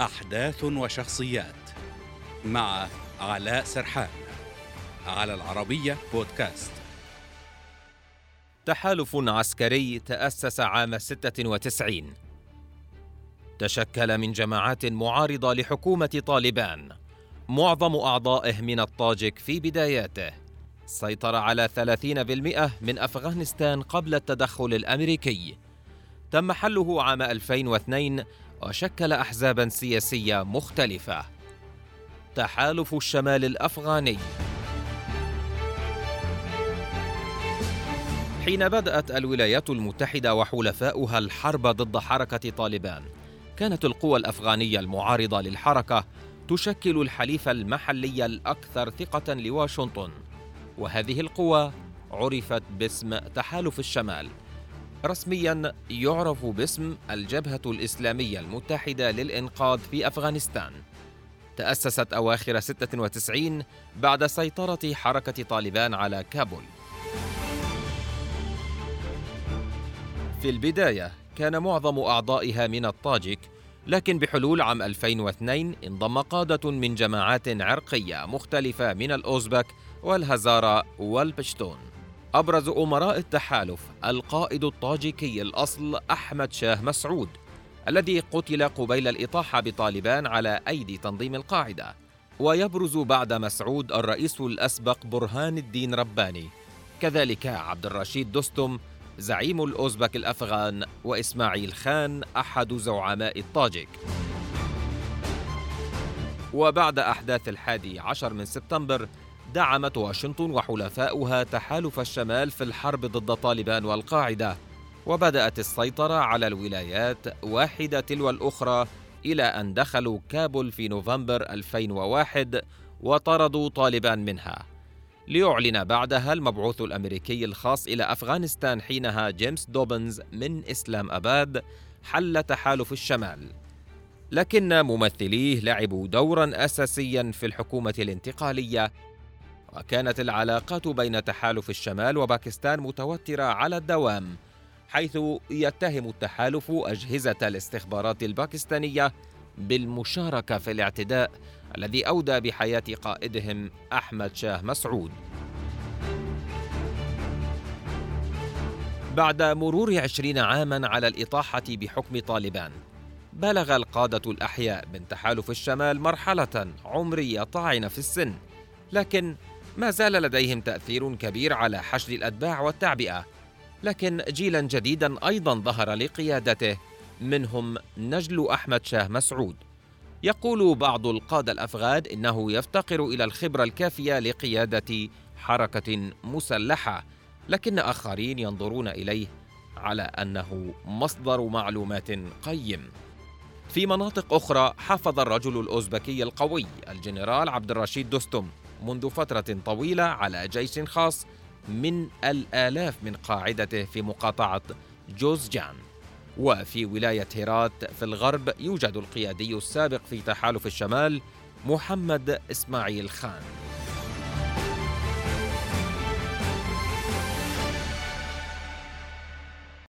أحداث وشخصيات مع علاء سرحان على العربية بودكاست. تحالف عسكري تأسس عام 96 تشكل من جماعات معارضة لحكومة طالبان معظم أعضائه من الطاجك في بداياته. سيطر على 30% من أفغانستان قبل التدخل الأمريكي. تم حله عام 2002 وشكل أحزابا سياسية مختلفة. تحالف الشمال الأفغاني. حين بدأت الولايات المتحدة وحلفاؤها الحرب ضد حركة طالبان كانت القوى الأفغانية المعارضة للحركة تشكل الحليف المحلي الأكثر ثقة لواشنطن. وهذه القوى عرفت باسم تحالف الشمال. رسميا يعرف باسم الجبهة الإسلامية المتحدة للإنقاذ في أفغانستان. تأسست أواخر 96 بعد سيطرة حركة طالبان على كابول. في البداية كان معظم أعضائها من الطاجك لكن بحلول عام 2002 انضم قادة من جماعات عرقية مختلفة من الأوزبك والهزارة والبشتون. أبرز أمراء التحالف القائد الطاجيكي الأصل أحمد شاه مسعود الذي قتل قبيل الإطاحة بطالبان على أيدي تنظيم القاعدة. ويبرز بعد مسعود الرئيس الأسبق برهان الدين رباني. كذلك عبد الرشيد دستم زعيم الأوزبك الأفغان وإسماعيل خان أحد زعماء الطاجك وبعد أحداث الحادي عشر من سبتمبر دعمت واشنطن وحلفاؤها تحالف الشمال في الحرب ضد طالبان والقاعدة وبدأت السيطرة على الولايات واحدة تلو الأخرى إلى أن دخلوا كابول في نوفمبر 2001 وطردوا طالبان منها. ليعلن بعدها المبعوث الأمريكي الخاص إلى أفغانستان حينها جيمس دوبنز من إسلام آباد حل تحالف الشمال. لكن ممثليه لعبوا دورا أساسيا في الحكومة الانتقالية وكانت العلاقات بين تحالف الشمال وباكستان متوترة على الدوام حيث يتهم التحالف أجهزة الاستخبارات الباكستانية بالمشاركة في الاعتداء الذي أودى بحياة قائدهم أحمد شاه مسعود. بعد مرور عشرين عاما على الإطاحة بحكم طالبان بلغ القادة الأحياء من تحالف الشمال مرحلة عمرية طاعنة في السن لكن ما زال لديهم تأثير كبير على حشد الأتباع والتعبئة لكن جيلا جديدا أيضا ظهر لقيادته منهم نجل أحمد شاه مسعود. يقول بعض القادة الأفغان إنه يفتقر إلى الخبرة الكافية لقيادة حركة مسلحة لكن آخرين ينظرون إليه على أنه مصدر معلومات قيم. في مناطق أخرى حافظ الرجل الأوزبكي القوي الجنرال عبد الرشيد دوستم منذ فترة طويلة على جيش خاص من الآلاف من قاعدته في مقاطعة جوزجان. وفي ولاية هيرات في الغرب يوجد القيادي السابق في تحالف الشمال محمد إسماعيل خان.